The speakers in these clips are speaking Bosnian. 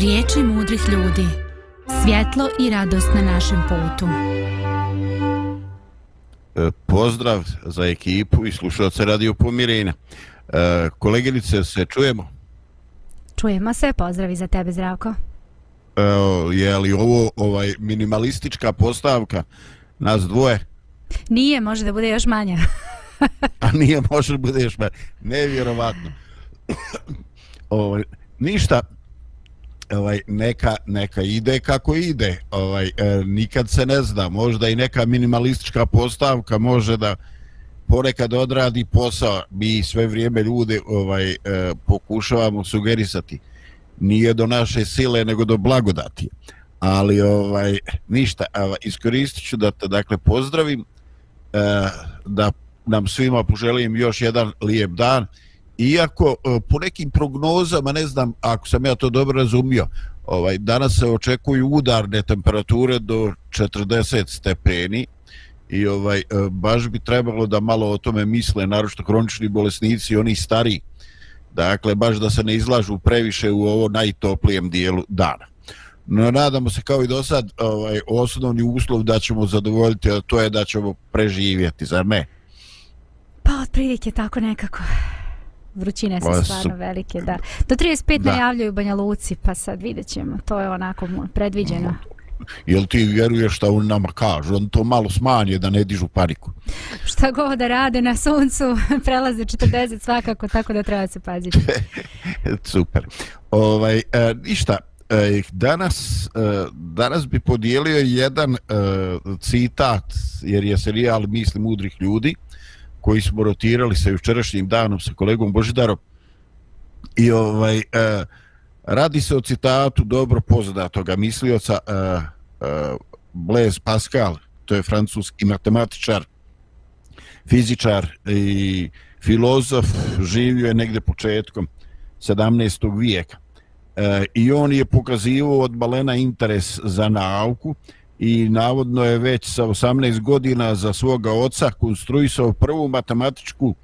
Riječi mudrih ljudi. Svjetlo i radost na našem putu. E, pozdrav za ekipu i slušalce Radio Pomirenja. E, koleginice, se čujemo? Čujemo se, pozdravi za tebe, Zdravko. Evo, je li ovo ovaj minimalistička postavka nas dvoje? Nije, može da bude još manja. A nije, može da bude još manja. Nevjerovatno. ovaj, ništa, ovaj neka neka ide kako ide ovaj e, nikad se ne zna. Možda i neka minimalistička postavka može da ponekad odradi posao. Mi sve vrijeme ljude ovaj e, pokušavamo sugerisati. Nije do naše sile nego do blagodati. Ali ovaj ništa iskoristit ću da te dakle pozdravim e, da nam svima poželim još jedan lijep dan iako e, po nekim prognozama, ne znam ako sam ja to dobro razumio, ovaj, danas se očekuju udarne temperature do 40 stepeni i ovaj e, baš bi trebalo da malo o tome misle, naročito kronični bolesnici, oni stari, dakle baš da se ne izlažu previše u ovo najtoplijem dijelu dana. No, nadamo se kao i do sad, ovaj, osnovni uslov da ćemo zadovoljiti, a to je da ćemo preživjeti, zar ne? Pa, otprilike tako nekako vrućine su stvarno velike, da. Do 35 da. najavljaju Banja Luci, pa sad vidjet ćemo. To je onako predviđeno. Jel ti vjeruješ šta on nama kaže? On to malo smanje da ne dižu paniku. Šta god da rade na suncu, prelaze 40 svakako, tako da treba se paziti. Super. Ovaj, e, ništa, e, danas, e, danas bi podijelio jedan e, citat, jer je serijal Misli mudrih ljudi, koji smo rotirali sa jučerašnjim danom sa kolegom Božidarom i ovaj e, radi se o citatu dobro poznatoga mislioca e, e, Blaise Pascal to je francuski matematičar fizičar i filozof živio je negde početkom 17. vijeka e, i on je pokazivao od balena interes za nauku i navodno je već sa 18 godina za svoga oca konstruisao prvu matematičku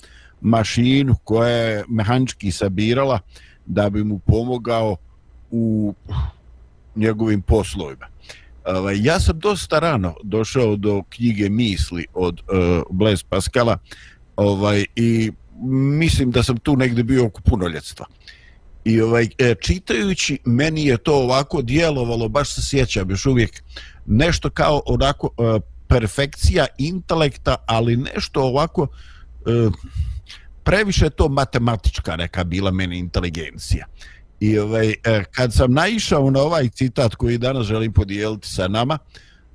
mašinu koja je mehanički sabirala da bi mu pomogao u njegovim poslovima. Ovaj, ja sam dosta rano došao do knjige misli od uh, Blaise Pascala ovaj, i mislim da sam tu negde bio oko punoljetstva. I ovaj, e, čitajući, meni je to ovako djelovalo, baš se sjećam još uvijek, nešto kao onako e, perfekcija intelekta, ali nešto ovako uh, previše to matematička neka bila meni inteligencija. I ovaj, kad sam naišao na ovaj citat koji danas želim podijeliti sa nama,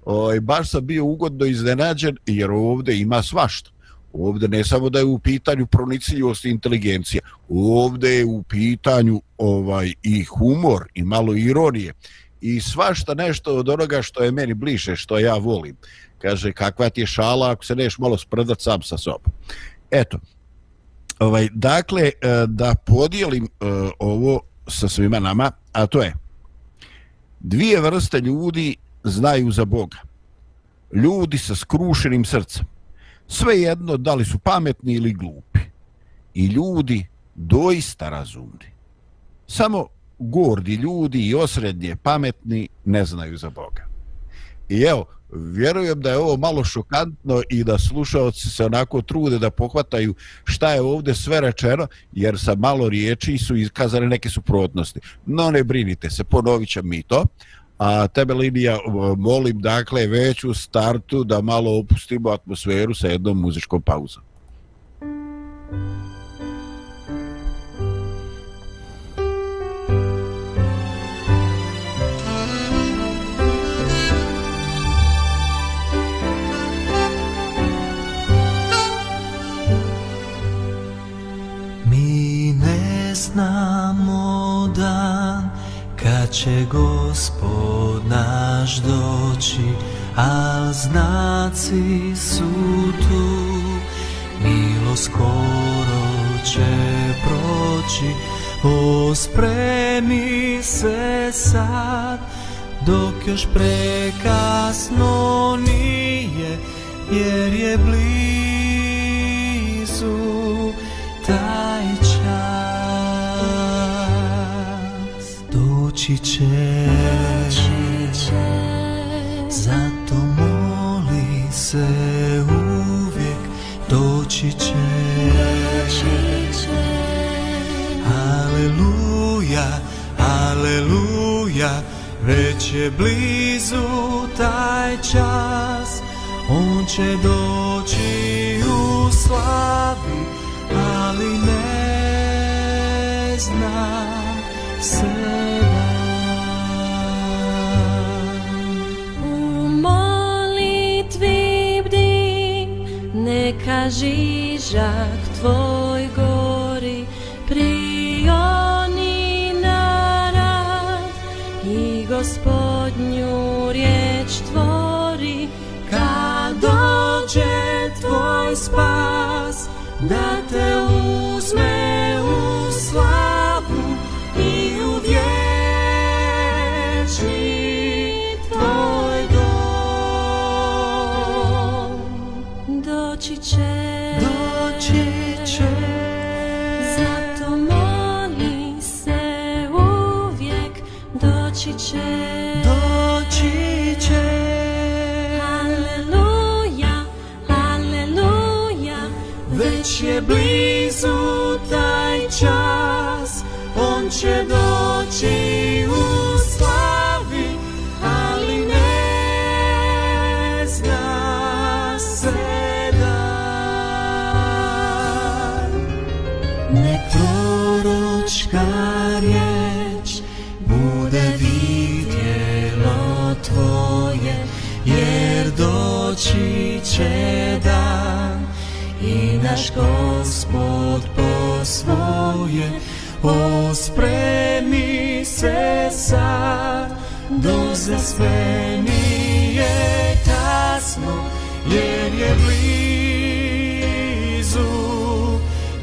ovaj, baš sam bio ugodno iznenađen jer ovdje ima svašta. Ovdje ne samo da je u pitanju pronicljivost inteligencija, ovdje je u pitanju ovaj i humor i malo ironije i svašta nešto od onoga što je meni bliže, što ja volim. Kaže, kakva ti je šala ako se neš malo sprdat sam sa sobom. Eto, ovaj, dakle, eh, da podijelim eh, ovo sa svima nama, a to je dvije vrste ljudi znaju za Boga. Ljudi sa skrušenim srcem. Sve jedno da li su pametni ili glupi. I ljudi doista razumni. Samo gordi ljudi i osrednje pametni ne znaju za Boga. I evo, vjerujem da je ovo malo šokantno i da slušalci se onako trude da pohvataju šta je ovdje sve rečeno, jer sa malo riječi su iskazane neke suprotnosti. No ne brinite se, ponovit mi to. A tebe, Lidija, molim dakle već u startu da malo opustimo atmosferu sa jednom muzičkom pauzom. znamo dan kad će gospod naš doći, a znaci su tu, milo skoro će proći, o spremi se sad, dok još prekasno nije, jer je blizu taj doći će, doći će. Zato moli se uvijek doći će, doći će. Aleluja, aleluja, već je blizu taj čas, on će doći u slavi, ali ne znam se neka žižak tvoj gori prioni na rad i gospodnju riječ tvori. Kad dođe tvoj spas da te uvijek naš gospod po svoje ospremi se sad. Doze sve je kasno jer je blizu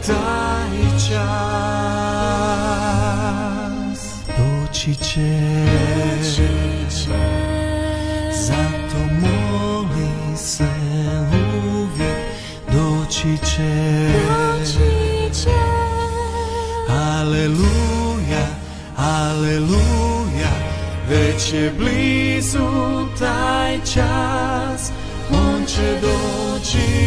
taj čas. Doći će je blizu taj čas, on će doći.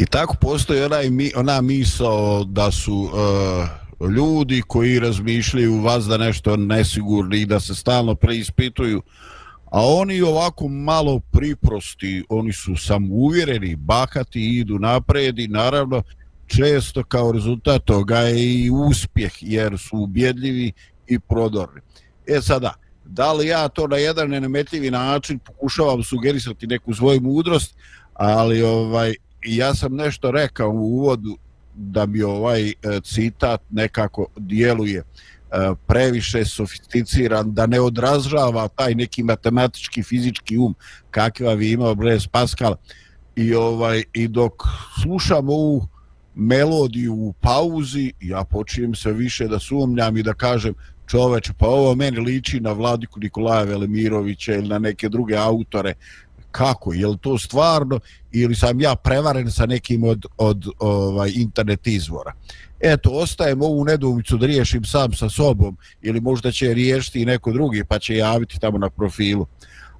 I tako postoji onaj, mi- ona misao da su uh, ljudi koji razmišljaju vas da nešto nesigurni i da se stalno preispituju, a oni ovako malo priprosti, oni su samouvjereni, bahati idu napred i naravno često kao rezultat toga je i uspjeh jer su ubjedljivi i prodorni. E sada, da li ja to na jedan nenametljivi način pokušavam sugerisati neku svoju mudrost, ali ovaj ja sam nešto rekao u uvodu da bi ovaj e, citat nekako djeluje. E, previše sofisticiran, da ne odražava taj neki matematički, fizički um kakva vi imao Blaise Pascal i ovaj i dok slušam ovu melodiju u pauzi, ja počinjem se više da sumnjam i da kažem čoveče, pa ovo meni liči na Vladiku Nikolaja Velimirovića ili na neke druge autore kako, je li to stvarno ili sam ja prevaren sa nekim od, od ovaj internet izvora. Eto, ostajem ovu nedoumicu da riješim sam sa sobom ili možda će riješiti i neko drugi pa će javiti tamo na profilu.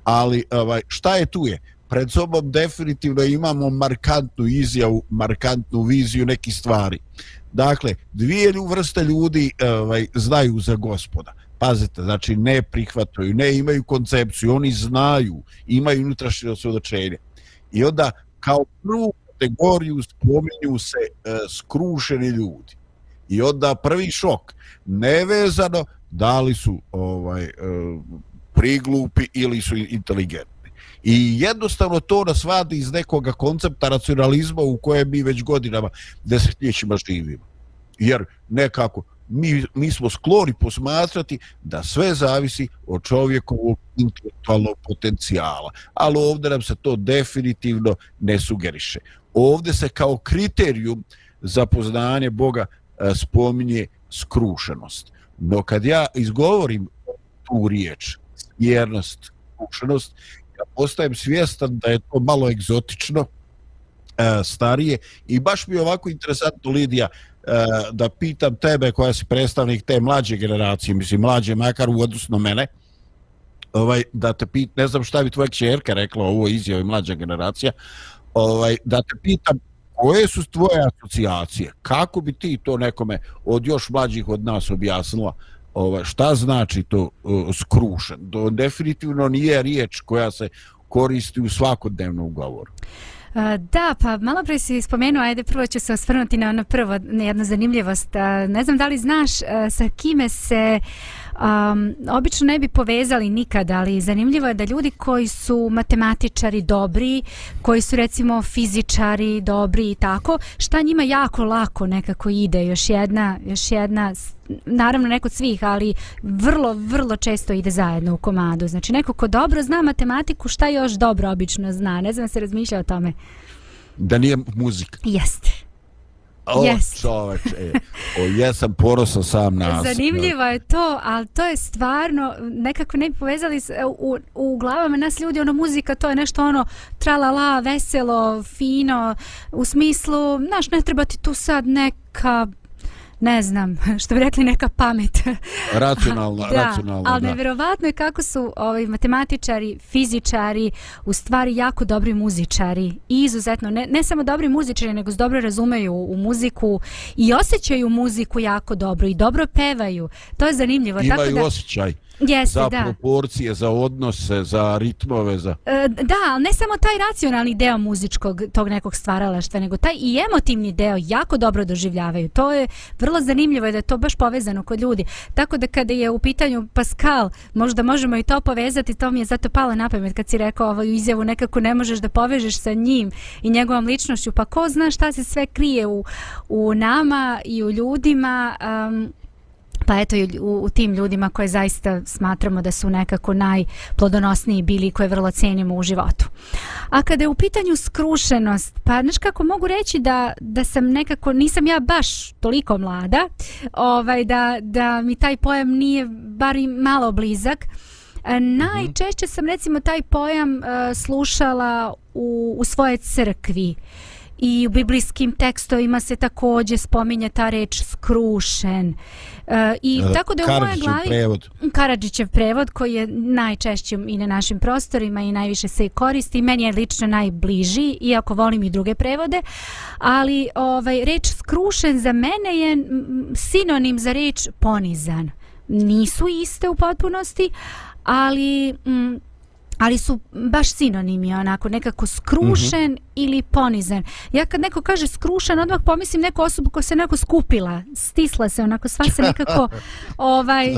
Ali ovaj, šta je tu je? Pred sobom definitivno imamo markantnu izjavu, markantnu viziju nekih stvari. Dakle, dvije vrste ljudi ovaj, znaju za gospoda pazite, znači ne prihvataju, ne imaju koncepciju, oni znaju, imaju unutrašnje osvjedočenje. I onda kao prvu kategoriju spominju se e, skrušeni ljudi. I onda prvi šok, nevezano da li su ovaj e, priglupi ili su inteligentni. I jednostavno to nas vadi iz nekoga koncepta racionalizma u kojem mi već godinama desetljećima živimo. Jer nekako, mi, mi smo skloni posmatrati da sve zavisi od čovjekovog intelektualnog potencijala. Ali ovdje nam se to definitivno ne sugeriše. Ovdje se kao kriterijum za poznanje Boga e, spominje skrušenost. No kad ja izgovorim tu riječ, vjernost, skrušenost, ja postajem svjestan da je to malo egzotično, e, starije i baš mi je ovako interesantno Lidija E, da pitam tebe koja si predstavnik te mlađe generacije, mislim mlađe makar u odnosu na mene, ovaj, da te pit, ne znam šta bi tvoja čerka rekla ovo izjave mlađa generacija, ovaj, da te pitam koje su tvoje asocijacije, kako bi ti to nekome od još mlađih od nas objasnila, ovaj, šta znači to uh, skrušen? To definitivno nije riječ koja se koristi u svakodnevnom govoru. Da, pa malo pre si spomenuo, ajde prvo ću se osvrnuti na ono prvo, na jednu zanimljivost. Ne znam da li znaš sa kime se um, obično ne bi povezali nikada, ali zanimljivo je da ljudi koji su matematičari dobri, koji su recimo fizičari dobri i tako, šta njima jako lako nekako ide, još jedna, još jedna naravno neko od svih, ali vrlo, vrlo često ide zajedno u komadu. Znači neko ko dobro zna matematiku, šta još dobro obično zna? Ne znam se razmišlja o tome. Da nije muzika. Jeste. O, yes. čoveč, e, o, jesam porosan sam nas. Zanimljivo je to, ali to je stvarno, nekako ne bi povezali u, u glavama nas ljudi, ono muzika, to je nešto ono tralala, veselo, fino, u smislu, znaš, ne treba ti tu sad neka ne znam, što bi rekli neka pamet. Racionalna, da, racionalna, ali nevjerovatno je kako su ovaj, matematičari, fizičari, u stvari jako dobri muzičari i izuzetno, ne, ne samo dobri muzičari, nego dobro razumeju u muziku i osjećaju muziku jako dobro i dobro pevaju. To je zanimljivo. Imaju Tako da, osjećaj. Jeste, za da. proporcije, za odnose, za ritmove, za... E, da, ali ne samo taj racionalni deo muzičkog, tog nekog stvaralaštva, nego taj i emotivni deo jako dobro doživljavaju. To je vrlo zanimljivo da je to baš povezano kod ljudi. Tako da kada je u pitanju Pascal, možda možemo i to povezati, to mi je zato palo na pamet kad si rekao ovu izjavu, nekako ne možeš da povežeš sa njim i njegovom ličnošću, pa ko zna šta se sve krije u, u nama i u ljudima, um, pa eto u, u tim ljudima koje zaista smatramo da su nekako najplodonosniji bili koje vrlo cenimo u životu. A kada je u pitanju skrušenost, pa znaš kako mogu reći da, da sam nekako, nisam ja baš toliko mlada, ovaj, da, da mi taj pojam nije bar i malo blizak, e, Najčešće sam recimo taj pojam uh, slušala u, u svoje crkvi i u biblijskim tekstovima se također spominje ta reč skrušen. Uh, I uh, tako da u mojoj glavi... Prevod. Karadžićev prevod koji je najčešći i na našim prostorima i najviše se koristi. Meni je lično najbliži, iako volim i druge prevode. Ali ovaj reč skrušen za mene je sinonim za reč ponizan. Nisu iste u potpunosti, ali... Mm, ali su baš sinonimi onako nekako skrušen mm -hmm. ili ponizan. Ja kad neko kaže skrušen, odmah pomislim neku osobu koja se nekako skupila, stisla se onako, sva se nekako ovaj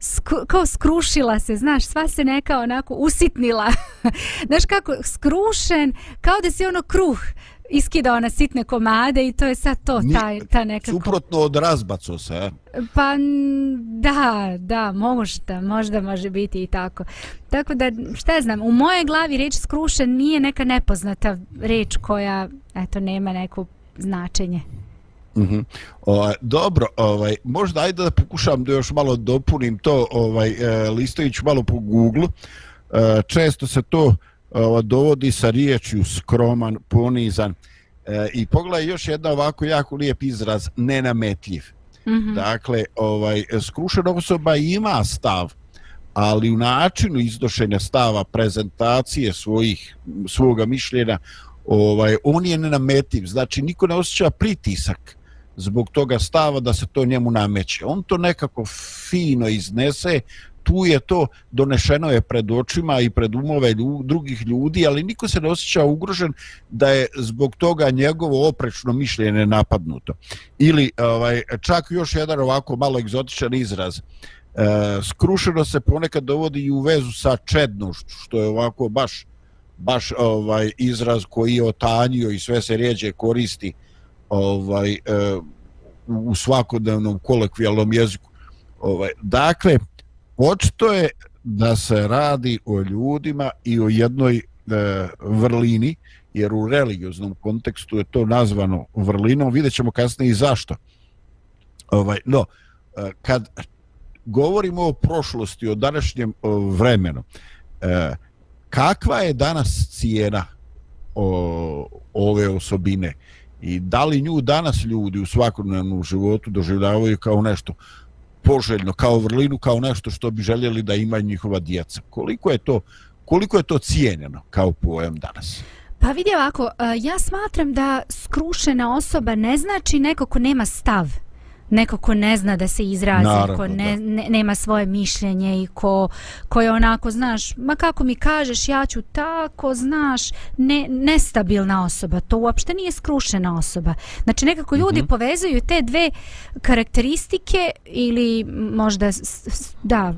sku, kao skrušila se, znaš, sva se neka onako usitnila. znaš kako, skrušen, kao da si ono kruh iskidao na sitne komade i to je sad to, taj, ta nekako... Suprotno od razbaco se? Pa da, da, možda, možda može biti i tako. Tako da, šta ja znam, u mojoj glavi reč skrušen nije neka nepoznata reč koja, eto, nema neko značenje. Mhm. Ovaj, dobro, ovaj, možda ajde da pokušam da još malo dopunim to, ovaj, e, malo po Google. E, često se to dovodi sa riječju skroman, ponizan. E, I pogledaj još jedna ovako jako lijep izraz, nenametljiv. Mhm. Dakle, ovaj, skrušena osoba ima stav, ali u načinu iznošenja stava, prezentacije svojih, svoga mišljenja, ovaj, on je nenametljiv. Znači, niko ne osjeća pritisak zbog toga stava da se to njemu nameće. On to nekako fino iznese, tu je to donešeno je pred očima i pred umove lju, drugih ljudi, ali niko se ne osjeća ugrožen da je zbog toga njegovo oprečno mišljenje napadnuto. Ili ovaj, čak još jedan ovako malo egzotičan izraz. E, skrušeno se ponekad dovodi i u vezu sa čednošću, što je ovako baš baš ovaj izraz koji je otanjio i sve se rijeđe koristi ovaj e, u svakodnevnom kolokvijalnom jeziku. Ovaj dakle očito je da se radi o ljudima i o jednoj e, vrlini jer u religioznom kontekstu je to nazvano vrlinom, vidjet ćemo kasnije i zašto. Ovaj, no, e, kad govorimo o prošlosti, o današnjem e, vremenu, e, kakva je danas cijena o, ove osobine? I da li nju danas ljudi u svakodnevnom životu doživljavaju kao nešto? Poželjno, kao vrlinu, kao nešto što bi željeli da imaju njihova djeca. Koliko je to koliko je to cijenjeno kao pojam danas? Pa vidi ovako, eh, ja smatram da skrušena osoba ne znači neko ko nema stav neko ko ne zna da se izrazi, Naravno, ko ne, ne, nema svoje mišljenje i ko, ko je onako, znaš, ma kako mi kažeš, ja ću tako, znaš, ne, nestabilna osoba. To uopšte nije skrušena osoba. Znači, nekako ljudi Mhm. povezuju te dve karakteristike ili možda, da,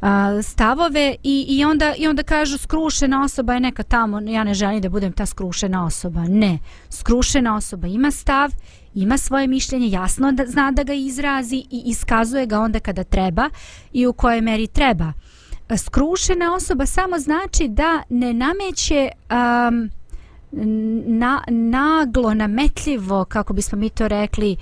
a, stavove i, i, onda, i onda kažu skrušena osoba je neka tamo, ja ne želim da budem ta skrušena osoba. Ne, skrušena osoba ima stav, ima svoje mišljenje, jasno da zna da ga izrazi i iskazuje ga onda kada treba i u kojoj meri treba. Skrušena osoba samo znači da ne nameće um, na, naglo, nametljivo, kako bismo mi to rekli,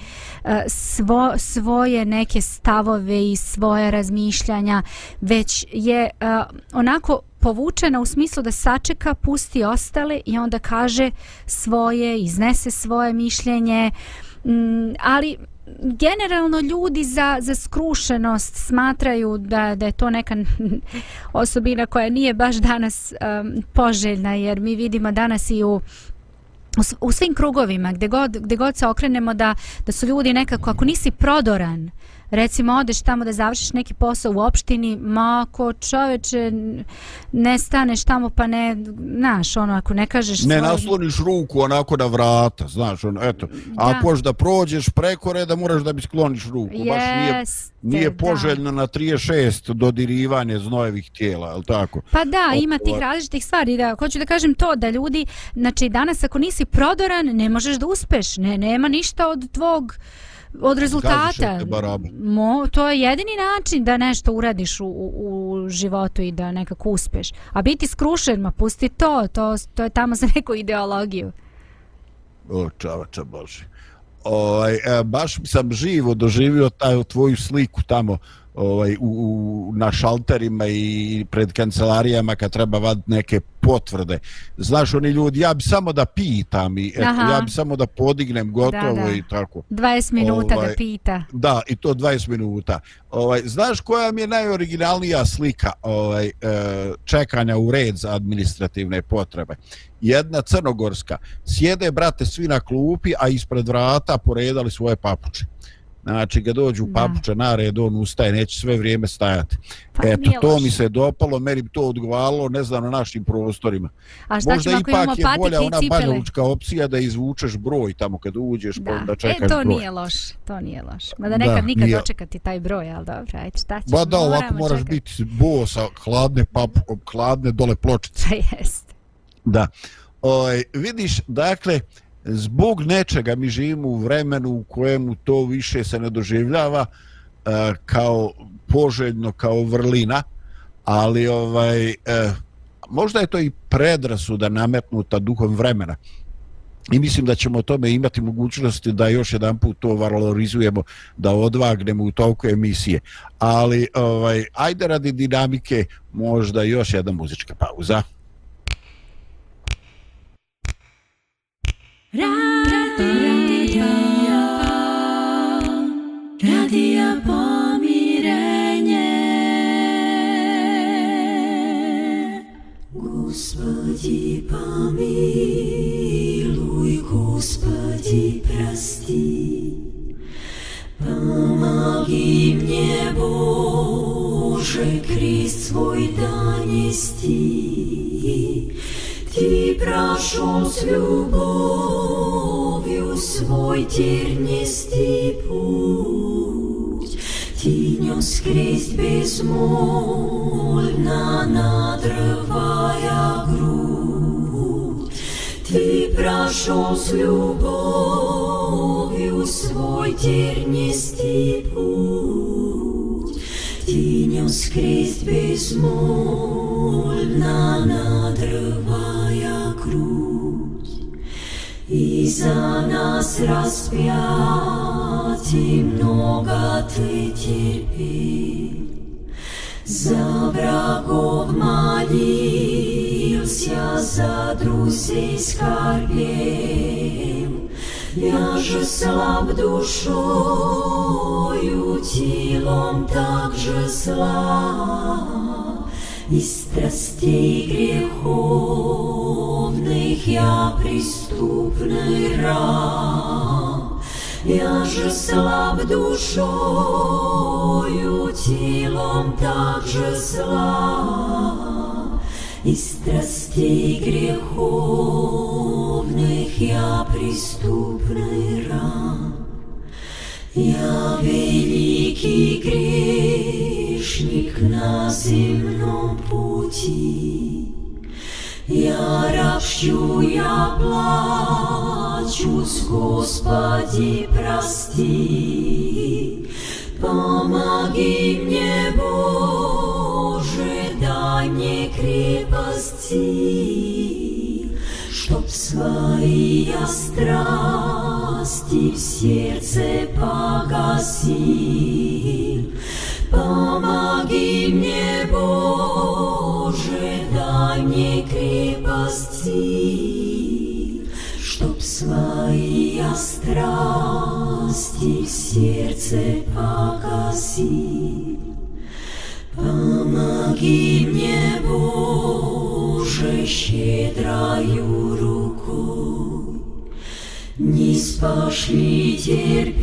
eh, svo, svoje neke stavove i svoje razmišljanja, već je uh, onako povučena u smislu da sačeka, pusti ostale i onda kaže svoje, iznese svoje mišljenje, mm, ali generalno ljudi za, za skrušenost smatraju da, da je to neka osobina koja nije baš danas um, poželjna jer mi vidimo danas i u u, svim krugovima gdje god, gdje god se okrenemo da, da su ljudi nekako ako nisi prodoran recimo odeš tamo da završiš neki posao u opštini ma ako čoveče ne staneš tamo pa ne znaš ono ako ne kažeš Ne svoje- nasloniš ruku onako na vrata, znaš, ono, eto. Da. ako da prođeš preko reda, moraš da bi skloniš ruku. Baš nije, Jeste, nije da. poželjno na 36 dodirivanje znojevih tijela, je tako? Pa da, O- ima tih različitih stvari. Da, hoću da kažem to, da ljudi, znači danas ako nisi prodoran, ne možeš da uspeš. Ne, nema ništa od tvog od rezultata. Mo, to je jedini način da nešto uradiš u, u, životu i da nekako uspeš. A biti skrušen, ma pusti to, to, to je tamo za neku ideologiju. O, čavača Boži. Ovaj, e, baš sam živo doživio taj tvoju sliku tamo ovaj, u, u, na šalterima i pred kancelarijama kad treba vad neke potvrde. Znaš, oni ljudi, ja bi samo da pitam i eto, Aha. ja bi samo da podignem gotovo Da, da. i tako. 20 minuta Ovaj, da pita. Da, i to 20 minuta. Ovaj, znaš koja mi je najoriginalnija slika ovaj, e, čekanja u red za administrativne potrebe? Jedna crnogorska. Sjede, brate, svi na klupi, a ispred vrata poredali svoje papuče. Znači, kad dođu Da. papuče na red, on ustaje, neće sve vrijeme stajati. Pa Eto, to loše. mi se dopalo, meni bi to odgovaralo, ne znam, na našim prostorima. A šta Možda ćemo ako imamo ipak je bolja patike i ona cipele? banjalučka opcija da izvučeš broj tamo kad uđeš, pa Da. onda E, čekaš to broj. nije loše, to nije loše. Mada Da, nekad nikad nije. dočekati taj broj, ali dobro, ajde, šta ćeš, Ba da, ovako moraš čekati. biti bosa, hladne papu, hladne dole pločice. Pa jest. Da. Ovaj, vidiš, dakle, zbog nečega mi živimo u vremenu u kojemu to više se ne doživljava e, kao poželjno, kao vrlina, ali ovaj, e, možda je to i predrasuda nametnuta duhom vremena. I mislim da ćemo o tome imati mogućnosti da još jedan put to valorizujemo, da odvagnemo u toku emisije. Ali ovaj, ajde radi dinamike možda još jedna muzička pauza. Radija, radija pomirenje. Господи, помилуй, Господи, прости. Помоги мне, Боже, крест свой донести. Ты прошел с любовью свой тернистый путь. Ты нес крест безмольно, надрывая грудь. Ты прошел с любовью свой тернистый путь. Ты нес крест безмольно, надрывая грудь. И за нас распятий много ты терпел. За врагов молился, за друзей скорбел. Я же слаб душою, телом также слаб. И страстей греховных я преступный раб. Я же слаб душою, телом также слаб. И страстей греховных я преступный раб. Я великий грешник на земном пути. Я ропщу, я плачусь, Господи, прости. Помоги мне, Боже, дай мне крепости, Чтоб свои я страсти в сердце погасил. Помоги мне, Боже, дай мне крепости, Чтоб свои я страсти в сердце погасил. Помоги мне, Боже, щедрою рукой, Не спошли терпение,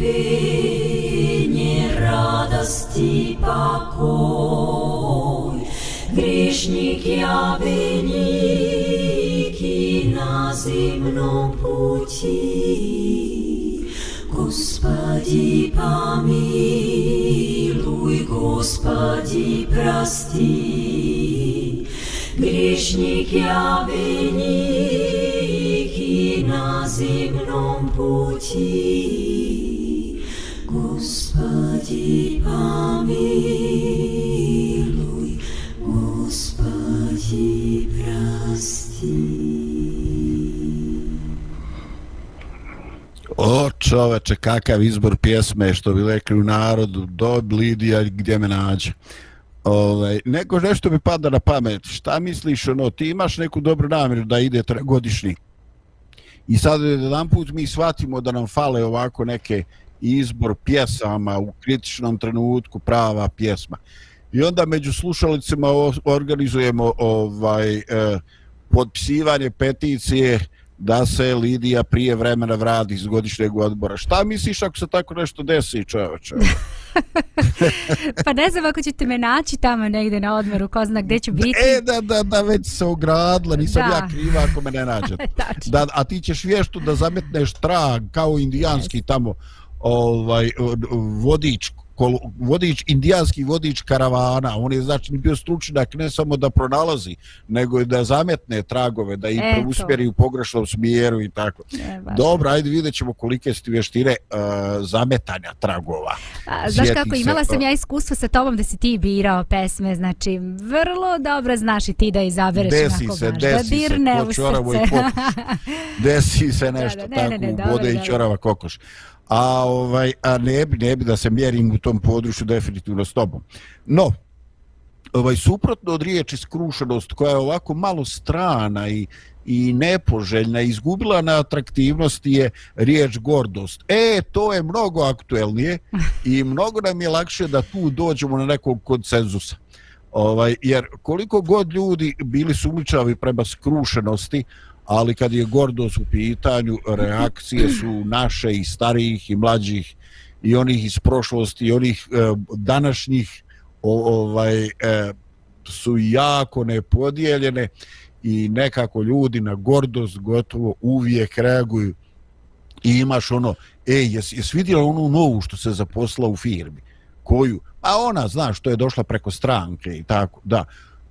радости, покой. Грешник я великий на земном пути. Господи, помилуй, Господи, прости. Грешник я великий на земном пути. Господи, помилуй, Господи, прости. O čoveče, kakav izbor pjesme, što bi rekli u narodu, do Lidija gdje me nađe. Ovaj, neko nešto mi pada na pamet, šta misliš, ono, ti imaš neku dobru namjeru da ide tre- godišnji I sad jedan put mi shvatimo da nam fale ovako neke izbor pjesama u kritičnom trenutku, prava pjesma. I onda među slušalicima organizujemo ovaj eh, potpisivanje peticije da se Lidija prije vremena vrati iz godišnjeg odbora. Šta misliš ako se tako nešto desi, čoveče? Pa ne znam ako ćete me naći tamo negde na odmoru, ko zna gde ću biti. E, da, da, da, već se ogradila, nisam Da. ja kriva ako me ne nađete. Tačno. da, a ti ćeš vještu da zametneš trag kao indijanski tamo ovaj o- o- vodič kol, vodič, indijanski vodič karavana, on je znači bio stručnjak ne samo da pronalazi, nego i da zametne tragove, da ih preusmjeri u pogrešnom smjeru i tako. E. Dobro, ajde vidjet ćemo kolike su ti vještine uh, zametanja tragova. A, znaš Sjeti kako, se, imala sam a- ja iskustvo sa tobom da si ti birao pesme, znači vrlo dobro znaš i ti da izabereš Desi se, baš, desi da se, dirne ko u i srce. Desi se Da, nešto da, ne, tako, ne, ne, dobro, bode i čorava kokoš. A, ovaj, a ne bi, ne bi da se mjerim u tom području definitivno s tobom. No, ovaj, suprotno od riječi skrušenost koja je ovako malo strana i, i nepoželjna, izgubila na atraktivnosti je riječ gordost. E, to je mnogo aktuelnije i mnogo nam je lakše da tu dođemo na nekog konsenzusa. Ovaj, jer koliko god ljudi bili sumničavi prema skrušenosti, ali kad je gordost u pitanju, reakcije su naše i starijih i mlađih i onih iz prošlosti i onih e, današnjih ovaj e, su jako nepodijeljene i nekako ljudi na gordost gotovo uvijek reaguju i imaš ono, ej, jes, jes vidjela onu novu što se zaposla u firmi? Koju? A ona, znaš, što je došla preko stranke i tako, da.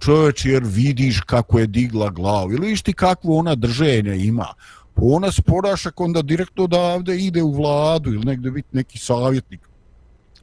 Čovječ, jer vidiš kako je digla glavu, ili viš ti kakvo ona drženje ima. Pa ona sporaša onda direktno odavde ide u vladu ili negde biti neki savjetnik.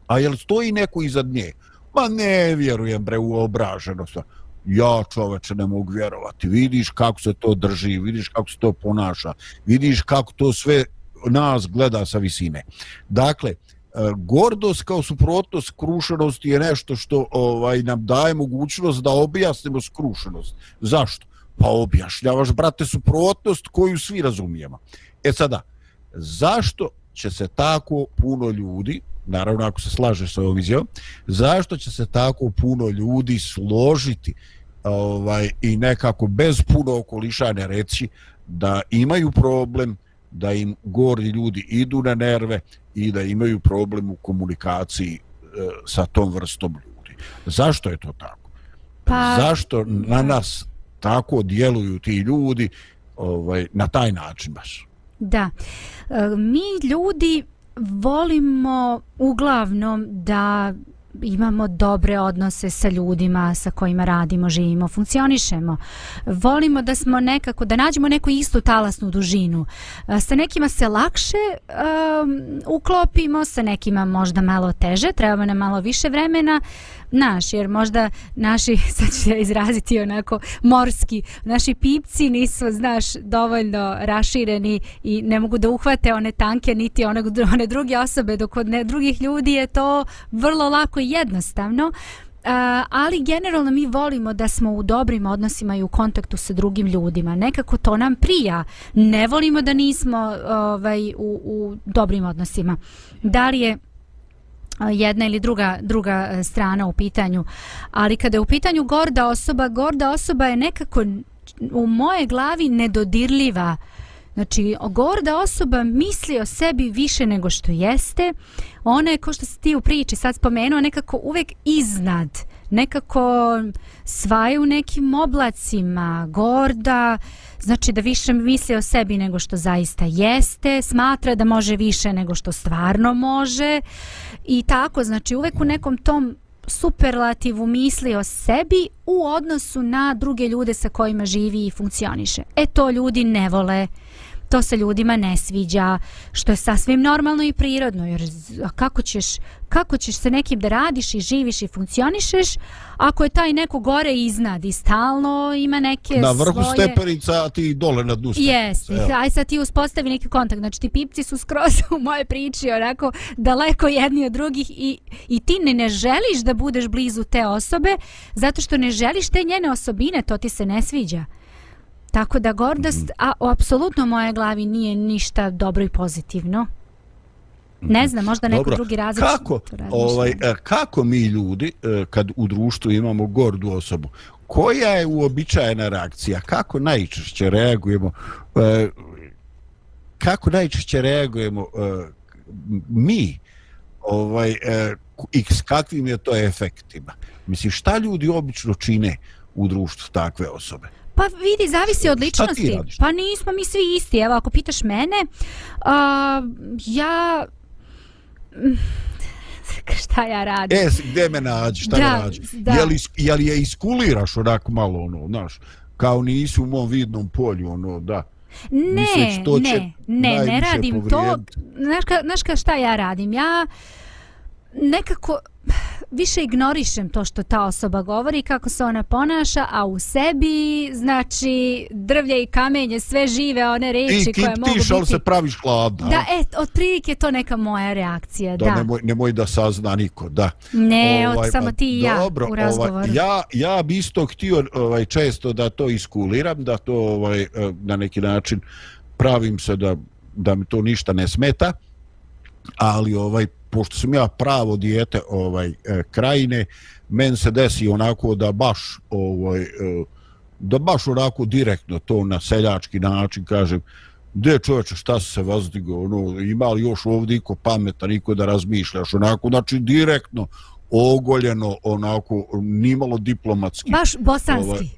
A jel stoji neko iza nje? Ma ne vjerujem bre u obraženost. Ja čoveče ne mogu vjerovati. Vidiš kako se to drži, vidiš kako se to ponaša, vidiš kako to sve nas gleda sa visine. Dakle, E, gordost kao suprotnost skrušenosti je nešto što ovaj nam daje mogućnost da objasnimo skrušenost. Zašto? Pa objašnjavaš, brate, suprotnost koju svi razumijemo. E sada, zašto će se tako puno ljudi, naravno ako se slažeš sa ovom izjavom, zašto će se tako puno ljudi složiti ovaj i nekako bez puno okolišanja reći da imaju problem, da im gori ljudi idu na nerve i da imaju problem u komunikaciji e, sa tom vrstom ljudi. Zašto je to tako? Pa- Zašto na nas tako djeluju ti ljudi ovaj na taj način baš? Da. E, Mi ljudi volimo uglavnom da imamo dobre odnose sa ljudima sa kojima radimo, živimo, funkcionišemo. Volimo da smo nekako, da nađemo neku istu talasnu dužinu. Sa nekima se lakše um, uklopimo, sa nekima možda malo teže, treba nam malo više vremena, naš, jer možda naši, sad ću ja izraziti onako morski, naši pipci nisu, znaš, dovoljno rašireni i ne mogu da uhvate one tanke niti one, one druge osobe, dok kod ne, drugih ljudi je to vrlo lako i jednostavno. Uh, ali generalno mi volimo da smo u dobrim odnosima i u kontaktu sa drugim ljudima. Nekako to nam prija. Ne volimo da nismo ovaj, u, u dobrim odnosima. Da li je jedna ili druga druga e, strana u pitanju. Ali kada je u pitanju gorda osoba, gorda osoba je nekako u moje glavi nedodirljiva. Znači, gorda osoba misli o sebi više nego što jeste. Ona je, ko što si ti u priči sad spomenuo, nekako uvek iznad. Nekako svaje u nekim oblacima, gorda, znači da više misli o sebi nego što zaista jeste, smatra da može više nego što stvarno može i tako, znači uvek u nekom tom superlativu misli o sebi u odnosu na druge ljude sa kojima živi i funkcioniše. E to ljudi ne vole to se ljudima ne sviđa, što je sasvim normalno i prirodno, jer kako ćeš, kako ćeš se nekim da radiš i živiš i funkcionišeš, ako je taj neko gore iznad i stalno ima neke Na vrhu svoje... steperica, a ti dole na dnu. Jeste, Evo. aj sad ti uspostavi neki kontakt, znači ti pipci su skroz u moje priči onako daleko jedni od drugih i, i ti ne, ne želiš da budeš blizu te osobe zato što ne želiš te njene osobine, to ti se ne sviđa. Tako da gordost, a o, apsolutno u moje glavi nije ništa dobro i pozitivno. Ne znam, možda neko Dobro, drugi različit kako, ovaj, e, kako mi ljudi, e, kad u društvu imamo gordu osobu, koja je uobičajena reakcija? Kako najčešće reagujemo? e, Kako najčešće reagujemo mi? Ovaj, I s kakvim je to efektima? Mislim, šta ljudi obično čine u društvu takve osobe? Pa vidi, zavisi od ličnosti. Pa nismo mi svi isti. Evo, ako pitaš mene, a, ja... mm, šta ja radim. E, gde me nađi, šta Da, me nađi? da. Je li, is- je li je iskuliraš onako malo, ono, znaš, kao nisi u mom vidnom polju, ono, da. Ne, to ne, ne, ne radim to. povrijediti. Znaš ka, znaš ka šta ja radim? Ja nekako više ignorišem to što ta osoba govori, kako se ona ponaša, a u sebi, znači, drvlje i kamenje, sve žive one reči Ti, ti koje mogu biti... se praviš hladna. Da, e, otprilike je to neka moja reakcija, da. da, Nemoj, nemoj da sazna niko, da. Ne, Ovaj, od, samo pa ti i ja dobro, u razgovoru. Ovaj, ja, ja bi isto htio ovaj, često da to iskuliram, da to ovaj, eh, na neki način pravim se da, da mi to ništa ne smeta, ali ovaj pošto sam ja pravo dijete ovaj eh, krajine, men se desi onako da baš ovaj eh, da baš onako direktno to na seljački način kažem Gde čovječe, šta si se vazdigo, ono, ima li još ovdje iko pametan, niko da razmišljaš, onako, znači direktno, ogoljeno, onako, nimalo diplomatski. Baš bosanski.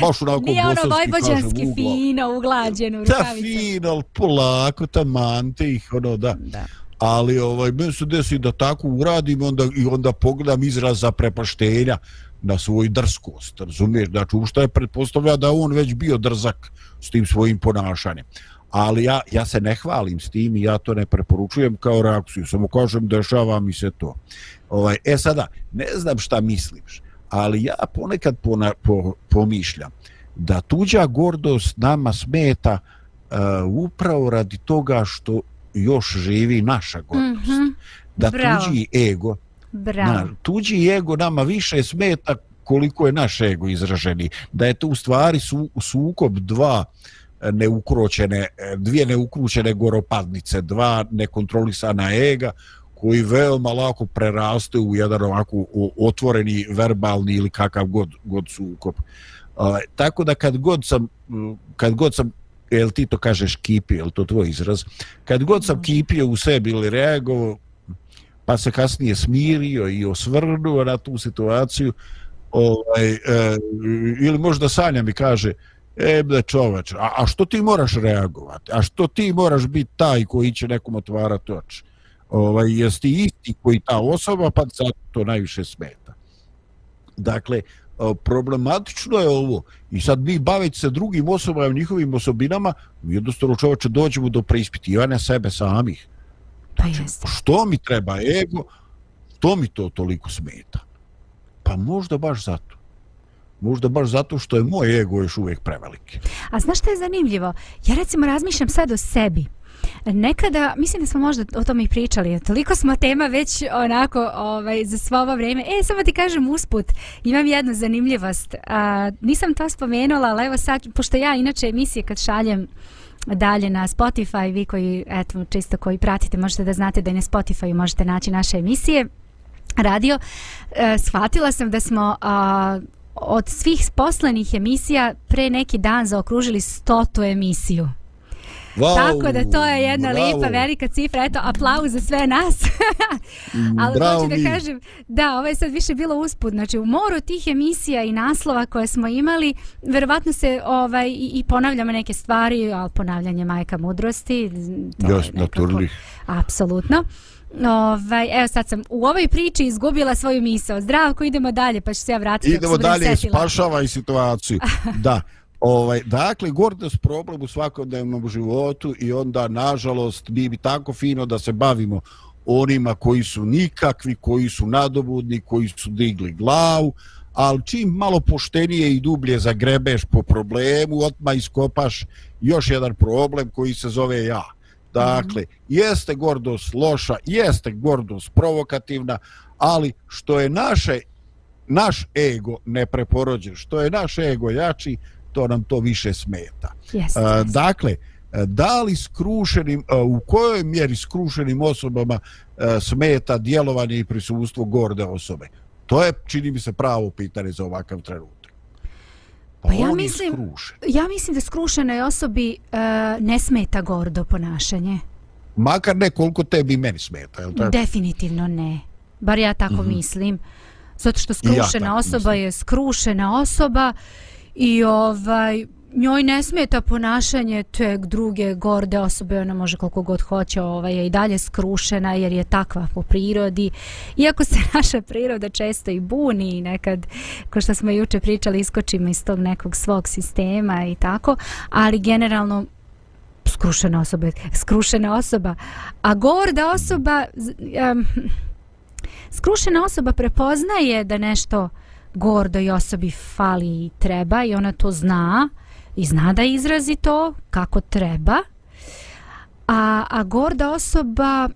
baš onako Nije ono bosanski, vojvođanski kažem, ugla. fino, uglađen u Da, rukavice. fino, polako, tamante ih, ono, da. Da. Ali, ovaj, meni se desi da tako uradim onda, i onda pogledam izraz za prepaštenja na svoj drskost, razumiješ? Znači, u što je pretpostavlja da on već bio drzak s tim svojim ponašanjem. Ali ja, ja se ne hvalim s tim i ja to ne preporučujem kao reakciju, samo kažem dešava mi se to. Ovaj, e sada, ne znam šta misliš, ali ja ponekad pona, po, pomišljam da tuđa gordost nama smeta uh, upravo radi toga što još živi naša gordost. Mhm, Da bravo. tuđi ego, Bravo. na, tuđi ego nama više smeta koliko je naš ego izraženi. Da je to u stvari su, sukob dva e, neukročene, e, dvije neukručene goropadnice, dva nekontrolisana ega koji veoma lako preraste u jedan ovako otvoreni verbalni ili kakav god, god sukob. Uh, tako da kad god sam kad god sam jel ti to kažeš kipi, jel to tvoj izraz? Kad god sam kipio u sebi ili reagovao pa se kasnije smirio i osvrnuo na tu situaciju ovaj, e, ili možda Sanja mi kaže e bre čoveč, a, a što ti moraš reagovati? A što ti moraš biti taj koji će nekom otvarati oči? Ovaj, jesi ti isti koji ta osoba pa zato to najviše smeta. Dakle problematično je ovo i sad mi baviti se drugim osobama i njihovim osobinama jednostavno čoveče dođemo do preispitivanja sebe samih Pa jeste. što mi treba ego, što mi to toliko smeta? Pa možda baš zato. Možda baš zato što je moj ego još uvijek preveliki. A znaš što je zanimljivo? Ja recimo razmišljam sad o sebi. Nekada, mislim da smo možda o tome i pričali, toliko smo tema već onako ovaj, za svo ovo vrijeme. E, samo ti kažem usput, imam jednu zanimljivost. A, nisam to spomenula, ali evo sad, pošto ja inače emisije kad šaljem dalje na Spotify, vi koji, eto, čisto koji pratite, možete da znate da je na Spotify možete naći naše emisije radio, e, shvatila sam da smo a, od svih poslenih emisija pre neki dan zaokružili stotu emisiju. Wow, Tako da to je jedna bravo. lijepa, velika cifra. Eto, aplauz za sve nas. Ali Bravo hoću da mi. kažem, da, ovo je sad više bilo usput. Znači, u moru tih emisija i naslova koje smo imali, verovatno se ovaj, i, i ponavljamo neke stvari, ali ponavljanje majka mudrosti. to je Jas, nekako- naturally. Apsolutno. Ovaj, evo sad sam u ovoj priči izgubila svoju misao. Zdravko, idemo dalje, pa ću se ja vratiti. Idemo dalje, spašavaj situaciju. da. Ovaj, dakle, gordost problem u svakodnevnom životu i onda, nažalost, mi bi tako fino da se bavimo onima koji su nikakvi, koji su nadobudni, koji su digli glavu, ali čim malo poštenije i dublje zagrebeš po problemu, otma iskopaš još jedan problem koji se zove ja. Dakle, jeste gordost loša, jeste gordost provokativna, ali što je naše naš ego ne preporođen, što je naš ego jači, to nam to više smeta. Jeste, E, jeste. dakle, e, da li skrušenim, e, u kojoj mjeri skrušenim osobama e, smeta djelovanje i prisustvo gorde osobe? To je, čini mi se, pravo pitanje za ovakav trenutak. Pa ja mislim- skrušen. Ja mislim da skrušenoj osobi uh, ne smeta gordo ponašanje. Makar ne koliko tebi i meni smeta, je li tako? Definitivno ne. Bar ja tako Mhm. mislim. Zato što ja skrušena tako osoba mislim. je skrušena osoba i ovaj njoj ne smeta ponašanje te druge gorde osobe, ona može koliko god hoće, ovaj, je i dalje skrušena jer je takva po prirodi. Iako se naša priroda često i buni i nekad, ko što smo juče pričali, iskočimo iz tog nekog svog sistema i tako, ali generalno skrušena osoba, skrušena osoba, a gorda osoba um, skrušena osoba prepoznaje da nešto gordoj osobi fali i treba i ona to zna i zna da izrazi to kako treba a, a gorda osoba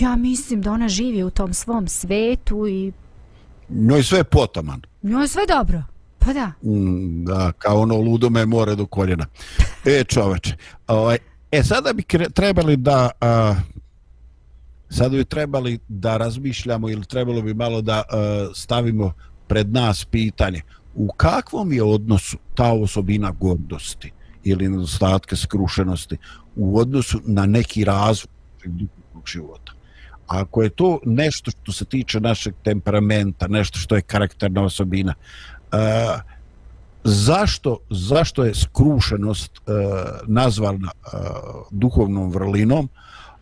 ja mislim da ona živi u tom svom svetu i Njoj sve potaman. njoj je sve dobro pa da Mm, da, kao ono ludome more do koljena. E, čoveče. Ovaj, e, sada bi kre, trebali da... A, sada bi trebali da razmišljamo ili trebalo bi malo da a, stavimo pred nas pitanje u kakvom je odnosu ta osobina gordosti ili nedostatka skrušenosti u odnosu na neki razvoj života. Ako je to nešto što se tiče našeg temperamenta, nešto što je karakterna osobina, uh, zašto, zašto je skrušenost uh, nazvana uh, duhovnom vrlinom,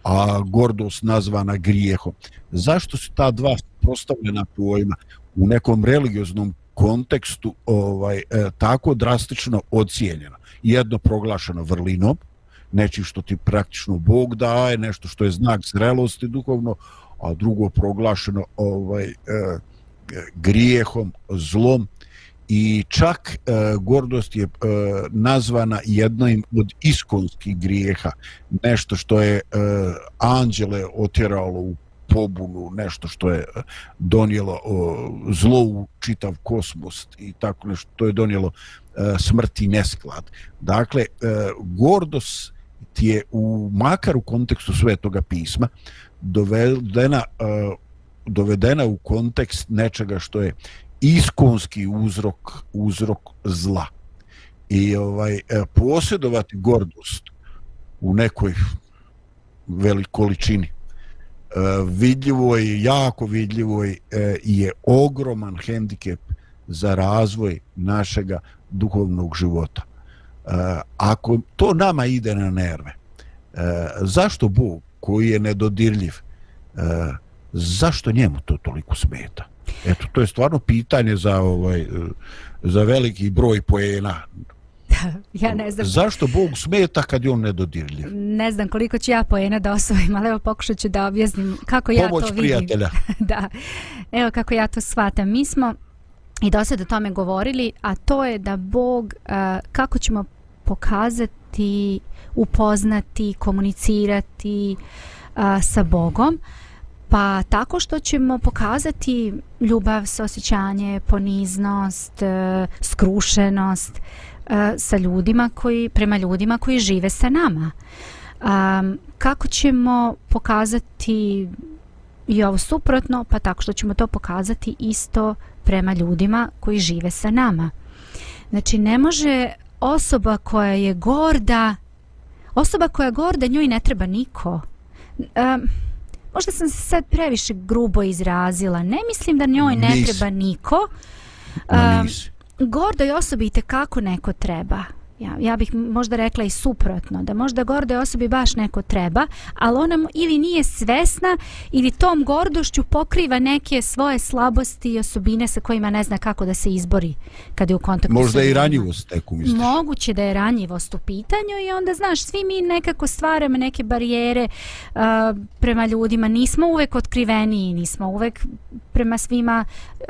a gordost nazvana grijehom? Zašto su ta dva postavljena pojma u nekom religioznom kontekstu ovaj e, tako drastično ocijenjena? Jedno proglašeno vrlinom, nečim što ti praktično Bog daje, nešto što je znak zrelosti duhovno, a drugo proglašeno ovaj e, grijehom, zlom i čak e, gordost je e, nazvana jednim od iskonskih grijeha, nešto što je e, anđele otjeralo u pobunu, nešto što je donijelo o, zlo u čitav kosmos i tako nešto, to je donijelo e, smrt i nesklad. Dakle, e, gordost ti je u makar u kontekstu svetoga pisma dovedena e, dovedena u kontekst nečega što je iskonski uzrok uzrok zla. I ovaj e, posjedovati gordost u nekoj velikoj E, vidljivoj, jako vidljivoj e, je ogroman hendikep za razvoj našega duhovnog života. E, ako to nama ide na nerve, zašto Bog koji je nedodirljiv, zašto njemu to toliko smeta? Eto, to je stvarno pitanje za ovaj za veliki broj poena ja ne znam Zašto Bog smeta kad je on nedodirljiv? ne znam koliko ću ja poena da osvojim, ali evo pokušat ću da objasnim kako ja Pomoć to vidim. prijatelja. da, evo kako ja to shvatam. Mi smo i do sada o tome govorili, a to je da Bog, uh, kako ćemo pokazati, upoznati, komunicirati uh, sa Bogom, pa tako što ćemo pokazati ljubav, osjećanje, poniznost, uh, skrušenost sa ljudima koji, prema ljudima koji žive sa nama. Um, kako ćemo pokazati i ovo suprotno, pa tako što ćemo to pokazati isto prema ljudima koji žive sa nama. Znači, ne može osoba koja je gorda, osoba koja je gorda, njoj ne treba niko. Um, možda sam se sad previše grubo izrazila. Ne mislim da njoj ne Nisi. treba niko. Um, nisi gordoj osobi i kako neko treba. Ja, ja bih možda rekla i suprotno, da možda gordoj osobi baš neko treba, ali ona ili nije svesna ili tom gordošću pokriva neke svoje slabosti i osobine sa kojima ne zna kako da se izbori kad je u kontaktu Možda i ranjivost teku misliš. Moguće da je ranjivost u pitanju i onda, znaš, svi mi nekako stvaramo neke barijere uh, prema ljudima. Nismo uvek otkriveni, nismo uvek prema svima uh,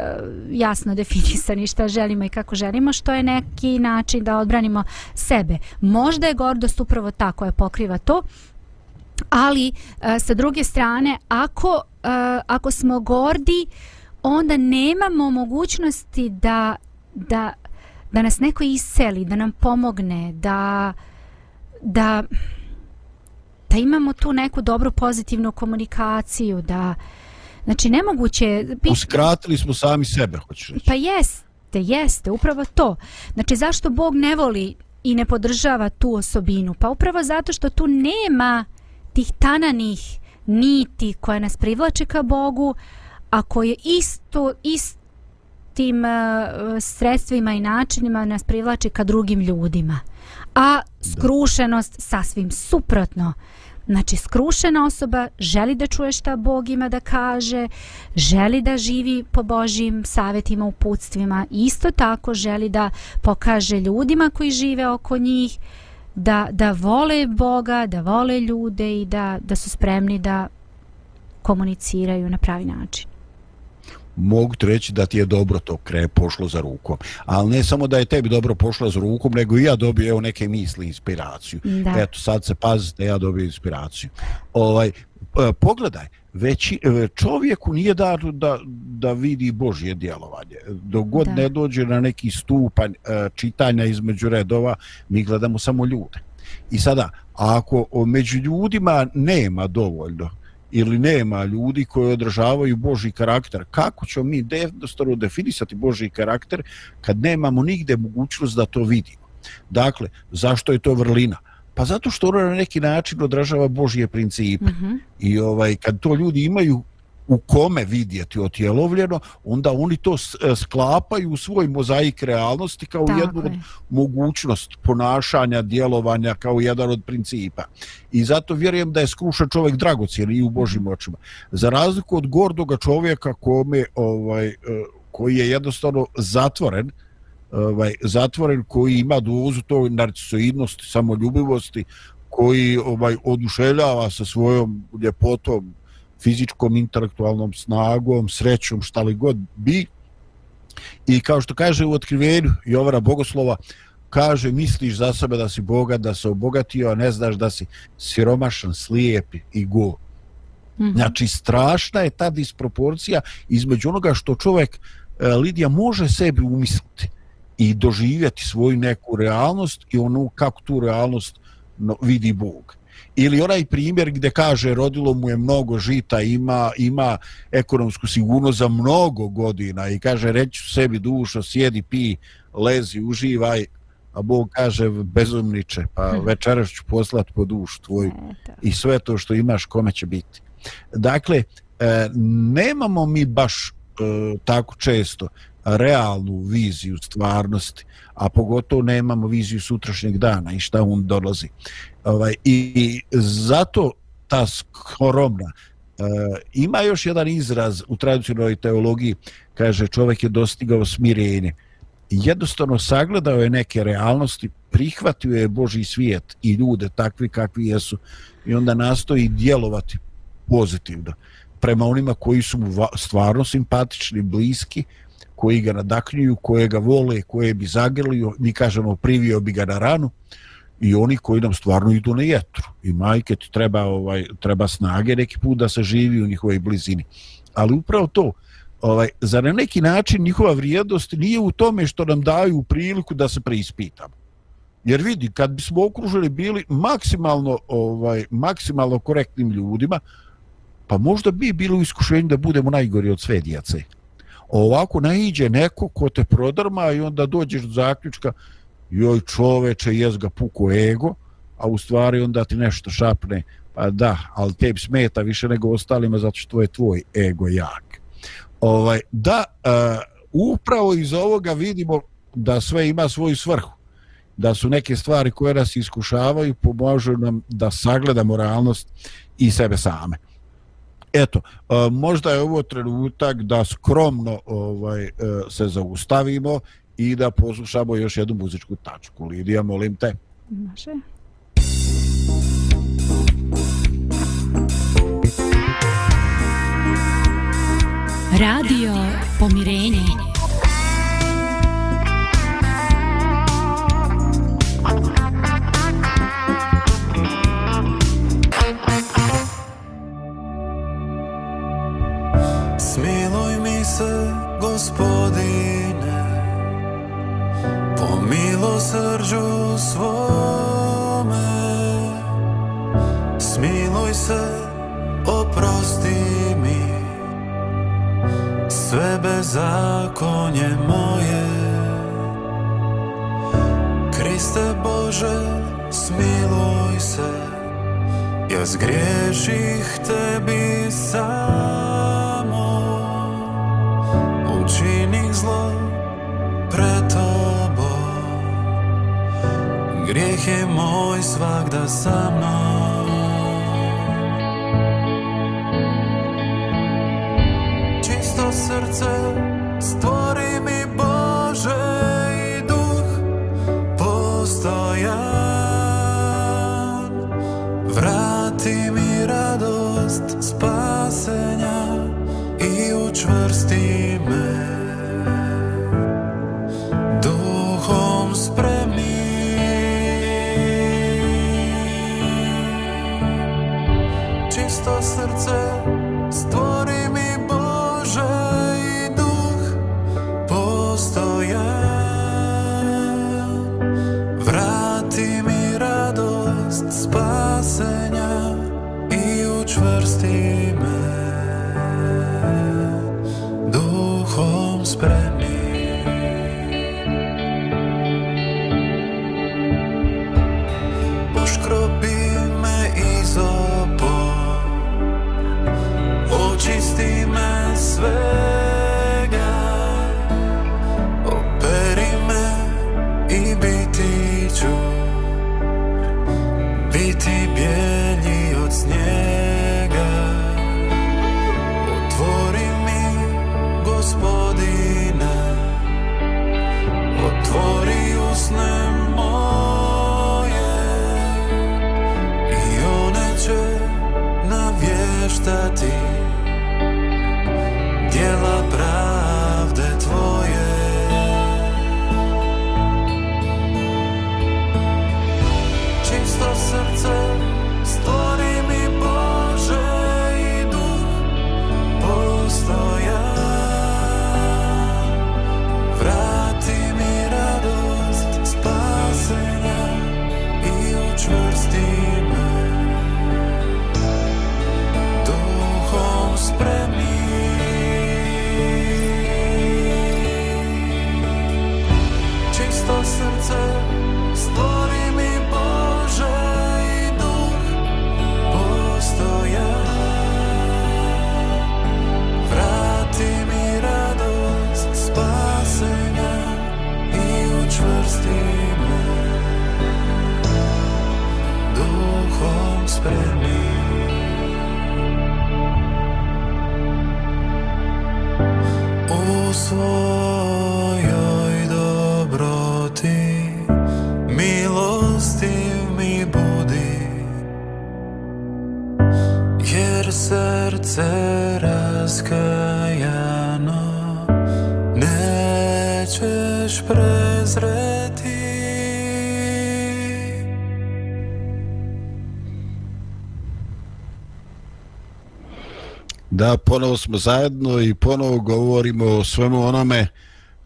jasno definisani šta želimo i kako želimo, što je neki način da odbranimo sebe. Možda je gordost upravo ta koja pokriva to, ali uh, sa druge strane, ako, uh, ako smo gordi, onda nemamo mogućnosti da, da da nas neko iseli, da nam pomogne, da da da imamo tu neku dobru pozitivnu komunikaciju, da znači nemoguće pi- Uskratili smo sami sebe, hoćeš reći. pa jeste, jeste, upravo to. Znači zašto Bog ne voli i ne podržava tu osobinu? Pa upravo zato što tu nema tih tananih niti koje nas privlače ka Bogu, a koje isto, ist, različitim uh, sredstvima i načinima nas privlači ka drugim ljudima. A skrušenost sasvim suprotno. Znači, skrušena osoba želi da čuje šta Bog ima da kaže, želi da živi po Božjim savjetima, uputstvima, isto tako želi da pokaže ljudima koji žive oko njih da, da vole Boga, da vole ljude i da, da su spremni da komuniciraju na pravi način mogu ti reći da ti je dobro to kre pošlo za rukom. Ali ne samo da je tebi dobro pošlo za rukom, nego i ja dobio evo neke misli, inspiraciju. Da. Eto, sad se pazite, ja dobio inspiraciju. Ovaj, pogledaj, već e, čovjeku nije dar da, da vidi Božje djelovanje. Dok god da. ne dođe na neki stupanj e, čitanja između redova, mi gledamo samo ljude. I sada, ako među ljudima nema dovoljno ili nema ljudi koji održavaju Boži karakter, kako ćemo mi jednostavno definisati Boži karakter kad nemamo nigde mogućnost da to vidimo? Dakle, zašto je to vrlina? Pa zato što ona na neki način odražava Božje principe. Mm -hmm. I ovaj kad to ljudi imaju u kome vidjeti otjelovljeno, onda oni to e, sklapaju u svoj mozaik realnosti kao Tako jednu od mogućnost ponašanja, djelovanja, kao jedan od principa. I zato vjerujem da je skrušan čovjek dragocijen i u Božim mhm. očima. Za razliku od gordoga čovjeka kome, ovaj, e, koji je jednostavno zatvoren, ovaj, zatvoren koji ima dozu toj narcisoidnosti, samoljubivosti, koji ovaj oduševljava sa svojom ljepotom, fizičkom, intelektualnom snagom, srećom, šta li god bi. I kao što kaže u otkrivenju Jovara Bogoslova, kaže, misliš za sebe da si bogat, da se obogatio, a ne znaš da si siromašan, slijep i go. Mm -hmm. Znači, strašna je ta disproporcija između onoga što čovjek, e, Lidija, može sebi umisliti i doživjeti svoju neku realnost i ono kako tu realnost vidi Bog ili onaj primjer gdje kaže rodilo mu je mnogo žita, ima ima ekonomsku sigurnost za mnogo godina i kaže reći sebi dušo, sjedi, pi, lezi, uživaj, a Bog kaže bezumniče, pa hm. večeras ću poslati po dušu tvoju i sve to što imaš kome će biti. Dakle, e, nemamo mi baš e, tako često realnu viziju stvarnosti, a pogotovo nemamo viziju sutrašnjeg dana i šta on dolazi. Ovaj, i, zato ta skromna e, ima još jedan izraz u tradicionalnoj teologiji, kaže čovjek je dostigao smirenje. Jednostavno sagledao je neke realnosti, prihvatio je Boži svijet i ljude takvi kakvi jesu i onda nastoji djelovati pozitivno prema onima koji su mu stvarno simpatični, bliski, koji ga nadaknjuju, koje ga vole, koje bi zagrlio, mi kažemo privio bi ga na ranu i oni koji nam stvarno idu na jetru. I majke ti treba, ovaj, treba snage neki put da se živi u njihovoj blizini. Ali upravo to, ovaj, za na neki način njihova vrijednost nije u tome što nam daju priliku da se preispitamo. Jer vidi, kad bismo okruženi bili maksimalno, ovaj, maksimalno korektnim ljudima, pa možda bi bilo iskušenje da budemo najgori od sve djece ovako naiđe neko ko te prodrma i onda dođeš do zaključka joj čoveče, jes ga puko ego, a u stvari onda ti nešto šapne, pa da, ali tebi smeta više nego ostalima zato što je tvoj ego jak. Ovaj, da, uh, upravo iz ovoga vidimo da sve ima svoju svrhu. Da su neke stvari koje nas iskušavaju pomožu nam da sagledamo realnost i sebe same. Eto, e, možda je ovo trenutak da skromno ovaj e, se zaustavimo i da poslušamo još jednu muzičku tačku. Lidija, molim te. Može. Radio Pomirenje. se, gospodine, po milosrđu svome. Smiluj se, oprosti mi, sve bezakonje moje. Kriste Bože, smiluj se, ja zgriješih tebi sam. Učinih zlo preto Grijeh je moj svakda sa mnom. Čisto srce stvori mi Bože i duh postojan. Vrati mi radost spasenja i učvrsti está a. smo zajedno i ponovo govorimo o svemu onome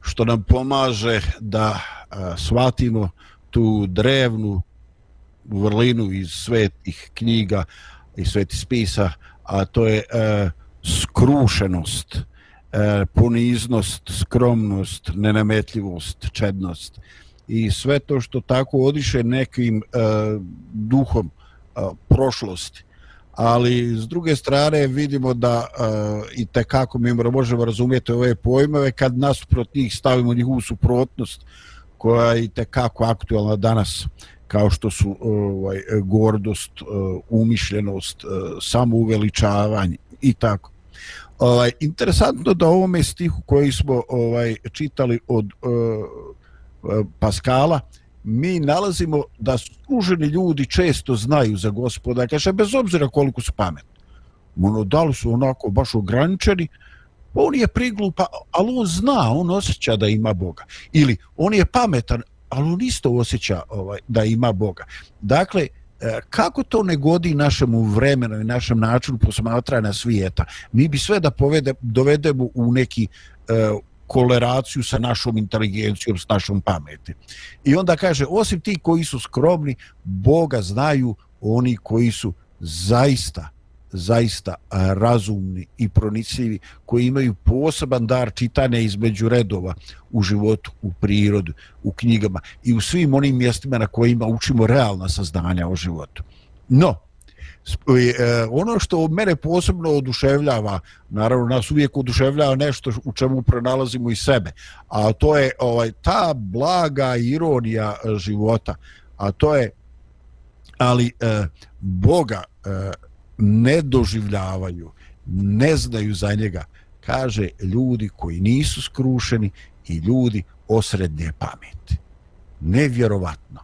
što nam pomaže da a, shvatimo tu drevnu vrlinu iz svetih knjiga i svetih spisa, a to je e, skrušenost, e, poniznost, skromnost, nenametljivost, čednost. I sve to što tako odiše nekim e, duhom e, prošlosti ali s druge strane vidimo da e, i te kako mi možemo razumjeti ove pojmove kad nasuprot njih stavimo njihovu suprotnost koja je i te kako aktualna danas kao što su ovaj gordost, e, umišljenost, e, samouveličavanje i tako. Ovaj interesantno da ovome stihu koji smo ovaj čitali od uh, Paskala mi nalazimo da služeni ljudi često znaju za gospoda, kaže, bez obzira koliko su pametni. Ono, da li su onako baš ograničeni, on je priglupa, ali on zna, on osjeća da ima Boga. Ili on je pametan, ali on isto osjeća ovaj, da ima Boga. Dakle, e, kako to ne godi našemu vremenu i našem načinu posmatranja svijeta? Mi bi sve da povede, dovedemo u neki uh, koleraciju sa našom inteligencijom, s našom pameti. I onda kaže, osim ti koji su skromni, Boga znaju oni koji su zaista, zaista razumni i pronicljivi, koji imaju poseban dar čitanja između redova u životu, u prirodu, u knjigama i u svim onim mjestima na kojima učimo realna saznanja o životu. No, E, e, ono što mene posebno oduševljava, naravno nas uvijek oduševljava nešto u čemu pronalazimo i sebe, a to je ovaj ta blaga ironija e, života, a to je ali e, Boga e, ne doživljavaju, ne znaju za njega, kaže ljudi koji nisu skrušeni i ljudi osrednje pameti. Nevjerovatno.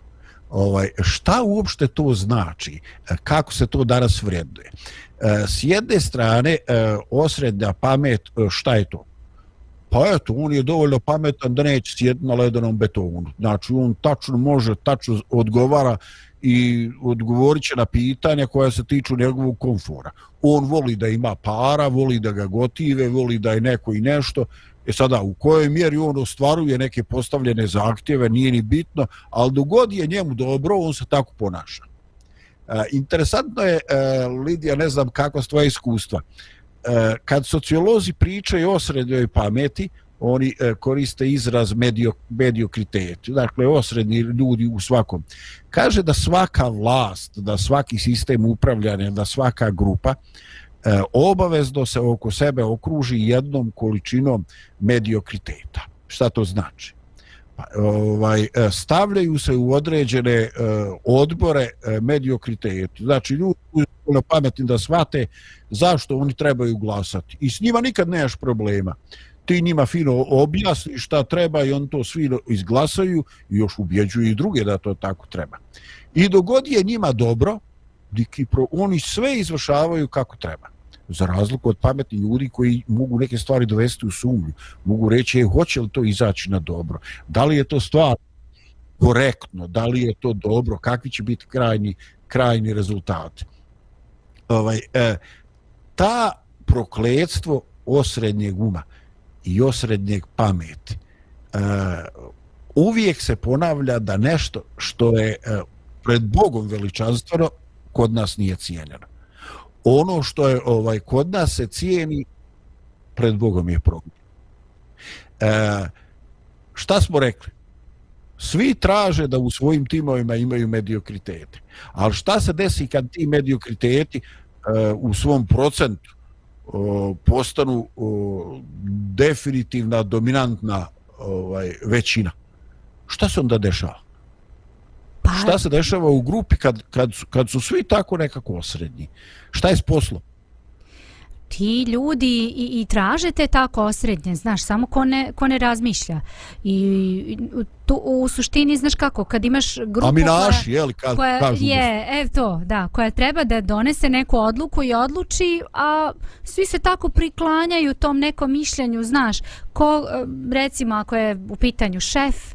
Ovaj, šta uopšte to znači? E, kako se to danas vrednuje. E, s jedne strane, e, osrednja pamet, šta je to? Pa eto, on je dovoljno pametan da neće sjediti na ledenom betonu. Znači, on tačno može, tačno odgovara i odgovorit će na pitanja koja se tiču njegovog komfora. On voli da ima para, voli da ga gotive, voli da je neko i nešto. E sada, u kojoj mjeri on ostvaruje neke postavljene zahtjeve, nije ni bitno, ali dogod je njemu dobro, on se tako ponaša. E, interesantno je, e, Lidija, ne znam kako s tvoje iskustva, e, kad sociolozi pričaju o srednjoj pameti, oni e, koriste izraz medio, mediokritet, dakle osrednji ljudi u svakom. Kaže da svaka vlast, da svaki sistem upravljanja, da svaka grupa e, obavezno se oko sebe okruži jednom količinom mediokriteta. Šta to znači? Pa, ovaj, e, stavljaju se u određene e, odbore e, mediokriteta. Znači, ljudi su dovoljno pametni da shvate zašto oni trebaju glasati. I s njima nikad nemaš problema. Ti njima fino objasni šta treba i on to svi izglasaju i još ubjeđuju i druge da to tako treba. I dogod je njima dobro, diki pro, oni sve izvršavaju kako treba. Za razliku od pametnih ljudi koji mogu neke stvari dovesti u sumnju, mogu reći, je, hoće li to izaći na dobro, da li je to stvar korektno, da li je to dobro, kakvi će biti krajni, krajni rezultati. Ovaj, e, ta prokledstvo osrednjeg uma i osrednjeg pameti e, uvijek se ponavlja da nešto što je e, pred Bogom veličanstveno kod nas nije cijenjeno ono što je ovaj kod nas se cijeni pred Bogom je problem. E, šta smo rekli? Svi traže da u svojim timovima imaju mediokritete. Ali šta se desi kad ti mediokriteti e, u svom procentu e, postanu e, definitivna, dominantna ovaj, većina? Šta se onda dešava? Pa... Šta se dešava u grupi kad, kad, su, kad su svi tako nekako osrednji? Šta je s poslom? ti ljudi i, i traže te tako osrednje, znaš, samo ko ne, ko ne razmišlja. I tu, u suštini, znaš kako, kad imaš grupu A mi naši, koja, jel, kad, koja kažu je, e to, da, koja treba da donese neku odluku i odluči, a svi se tako priklanjaju tom nekom mišljenju, znaš, ko, recimo, ako je u pitanju šef,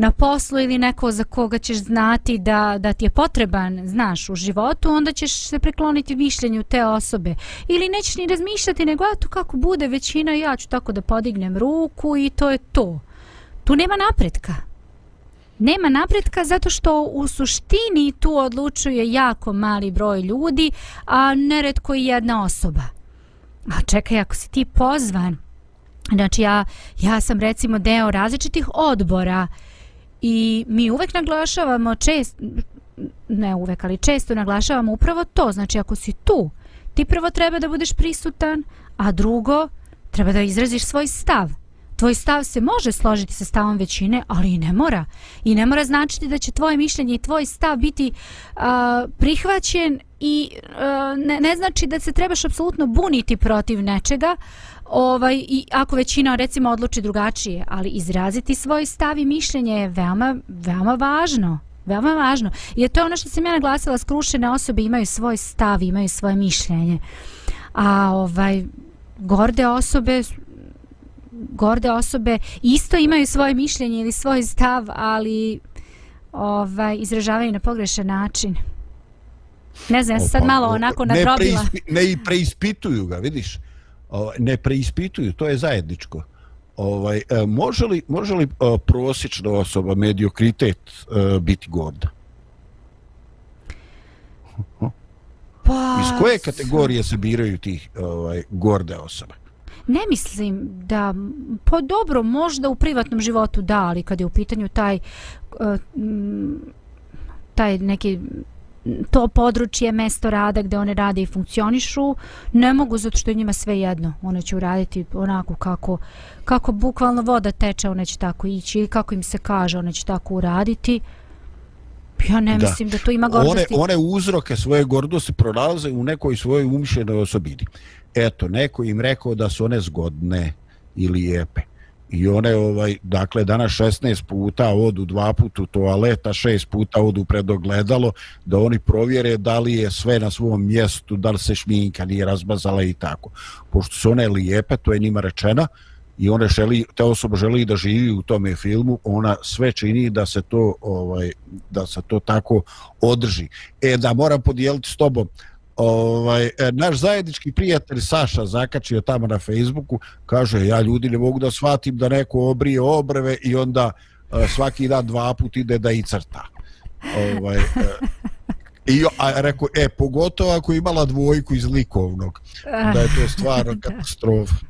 na poslu ili neko za koga ćeš znati da, da ti je potreban, znaš, u životu, onda ćeš se prekloniti mišljenju te osobe. Ili nećeš ni razmišljati, nego ja to kako bude većina, ja ću tako da podignem ruku i to je to. Tu nema napretka. Nema napretka zato što u suštini tu odlučuje jako mali broj ljudi, a neredko i jedna osoba. A čekaj, ako si ti pozvan, znači ja, ja sam recimo deo različitih odbora, I mi uvek naglašavamo čest, ne uvek, ali često naglašavamo upravo to. Znači, ako si tu, ti prvo treba da budeš prisutan, a drugo, treba da izraziš svoj stav. Tvoj stav se može složiti sa stavom većine, ali i ne mora. I ne mora značiti da će tvoje mišljenje i tvoj stav biti uh, prihvaćen i uh, ne, ne znači da se trebaš apsolutno buniti protiv nečega, ovaj, i ako većina recimo odluči drugačije, ali izraziti svoj stav i mišljenje je veoma, veoma važno. Veoma važno. I to je ono što sam ja naglasila, skrušene osobe imaju svoj stav, imaju svoje mišljenje. A ovaj, gorde osobe gorde osobe isto imaju svoje mišljenje ili svoj stav, ali ovaj izražavaju na pogrešan način. Ne znam, ja sam sad malo onako nadrobila. Ne, preispi, ne i preispituju ga, vidiš? Ovaj, ne preispituju, to je zajedničko. Ovaj, e, može li, može li e, prosječna osoba, mediokritet, e, biti gorda? Pa, Iz koje kategorije se biraju tih ovaj, gorde osobe? Ne mislim da, pa dobro, možda u privatnom životu da, ali kad je u pitanju taj, taj neki to područje, mesto rada gde one rade i funkcionišu, ne mogu zato što je njima sve jedno. One će uraditi onako kako, kako bukvalno voda teče, one će tako ići ili kako im se kaže, one će tako uraditi. Ja ne Da. mislim da to ima one, gordosti. one uzroke svoje gordosti pronalaze u nekoj svojoj umišljenoj osobini. Eto, neko im rekao da su one zgodne i lijepe. I one, ovaj, dakle, danas 16 puta odu dva puta u toaleta, šest puta odu pred ogledalo, da oni provjere da li je sve na svom mjestu, da li se šminka nije razmazala i tako. Pošto su one lijepe, to je njima rečena, i one želi, ta osoba želi da živi u tome filmu, ona sve čini da se to ovaj da se to tako održi. E da moram podijeliti s tobom ovaj e, naš zajednički prijatelj Saša zakačio tamo na Facebooku, kaže ja ljudi ne mogu da shvatim da neko obrije obrve i onda e, svaki dan dva put ide da i crta. Ovaj e, I a rekao, e, pogotovo ako je imala dvojku iz likovnog, da je to stvarno katastrofa.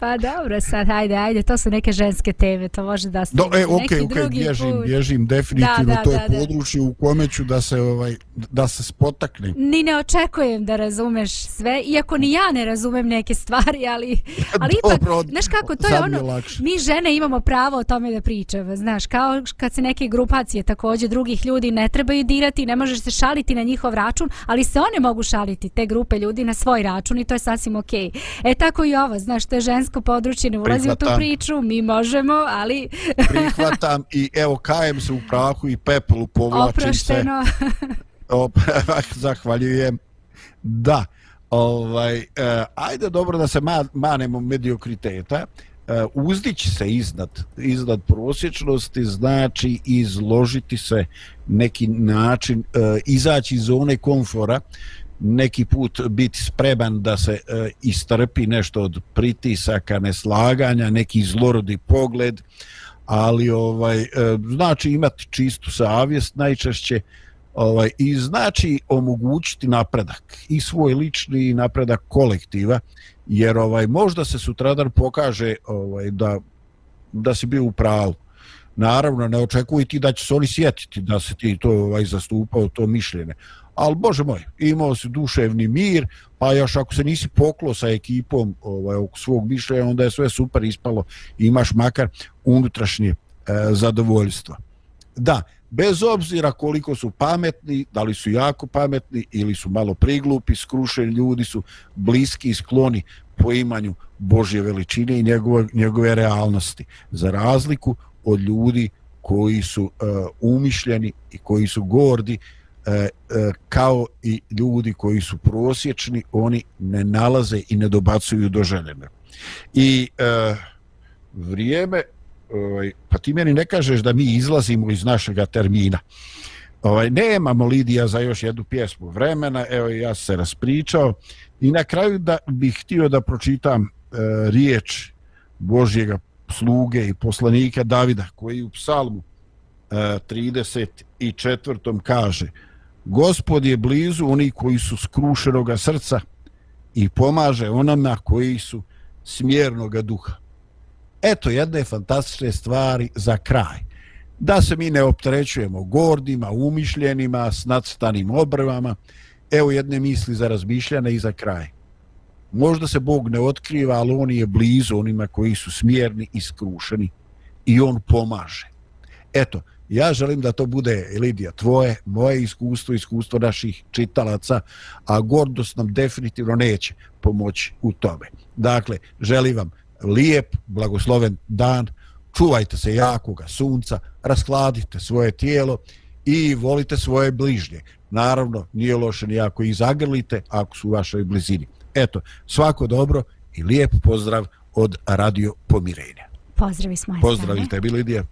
Pa dobro, sad, hajde, hajde, to su neke ženske teme, to može da se Do, e, ok, neki ok, drugi bježim, put. bježim, definitivno, Da, da, to je da, da. područje u kome ću da se, ovaj, da se spotaknem. Ni ne očekujem da razumeš sve, iako ni ja ne razumem neke stvari, ali, ali ipak, Dobro, znaš kako, to je je ono, lakše. mi žene imamo pravo o tome da pričamo, znaš, kao kad se neke grupacije također drugih ljudi ne trebaju dirati, ne možeš se šaliti na njihov račun, ali se one mogu šaliti, te grupe ljudi, na svoj račun i to je sasvim okej. E tako i ovo, znaš, to je žensko područje, ne ulazi u tu Prihvatam. priču, mi možemo, ali Prihvatam i evo, kajem se u prahu i pepelu, povlačim se. oprošteno. Op, zahvaljujem. Da, ovaj, e, ajde dobro da se ma, manemo mediokriteta. E, uzdići se iznad, iznad prosječnosti znači izložiti se neki način, e, izaći iz zone komfora, neki put biti spreman da se e, istrpi nešto od pritisaka, neslaganja, neki zlorodi pogled, ali ovaj e, znači imati čistu savjest najčešće ovaj i znači omogućiti napredak i svoj lični i napredak kolektiva jer ovaj možda se sutradan pokaže ovaj da da si bio u pravu. Naravno ne očekuj ti da će se oni sjetiti da se ti to ovaj zastupao to mišljenje ali bože moj imao si duševni mir pa još ako se nisi poklo sa ekipom ovaj oko svog mišljenja onda je sve super ispalo imaš makar unutrašnje e, zadovoljstvo da bez obzira koliko su pametni, da li su jako pametni ili su malo priglupi, skrušeni ljudi su bliski i skloni poimanju Božje veličine i njegove, njegove realnosti. Za razliku od ljudi koji su uh, umišljeni i koji su gordi, E, e, kao i ljudi koji su prosječni, oni ne nalaze i ne dobacuju do željene. I e, vrijeme ovaj, pa ti meni ne kažeš da mi izlazimo iz našega termina. Ovaj, nemamo Lidija za još jednu pjesmu vremena, evo ja se raspričao i na kraju da bih htio da pročitam e, riječ Božjega sluge i poslanika Davida koji u psalmu e, 34. kaže Gospod je blizu oni koji su skrušenoga srca i pomaže onama koji su smjernoga duha eto jedne fantastične stvari za kraj. Da se mi ne opterećujemo gordima, umišljenima, s nadstanim obrvama. Evo jedne misli za razmišljanje i za kraj. Možda se Bog ne otkriva, ali on je blizu onima koji su smjerni i skrušeni i on pomaže. Eto, ja želim da to bude, Lidija, tvoje, moje iskustvo, iskustvo naših čitalaca, a gordost nam definitivno neće pomoći u tome. Dakle, želim vam lijep, blagosloven dan, čuvajte se jakoga sunca, raskladite svoje tijelo i volite svoje bližnje. Naravno, nije loše ni ako ih zagrlite ako su u vašoj blizini. Eto, svako dobro i lijep pozdrav od Radio Pomirenja. Pozdravi s moje Pozdrav i strane. tebi, Lidija.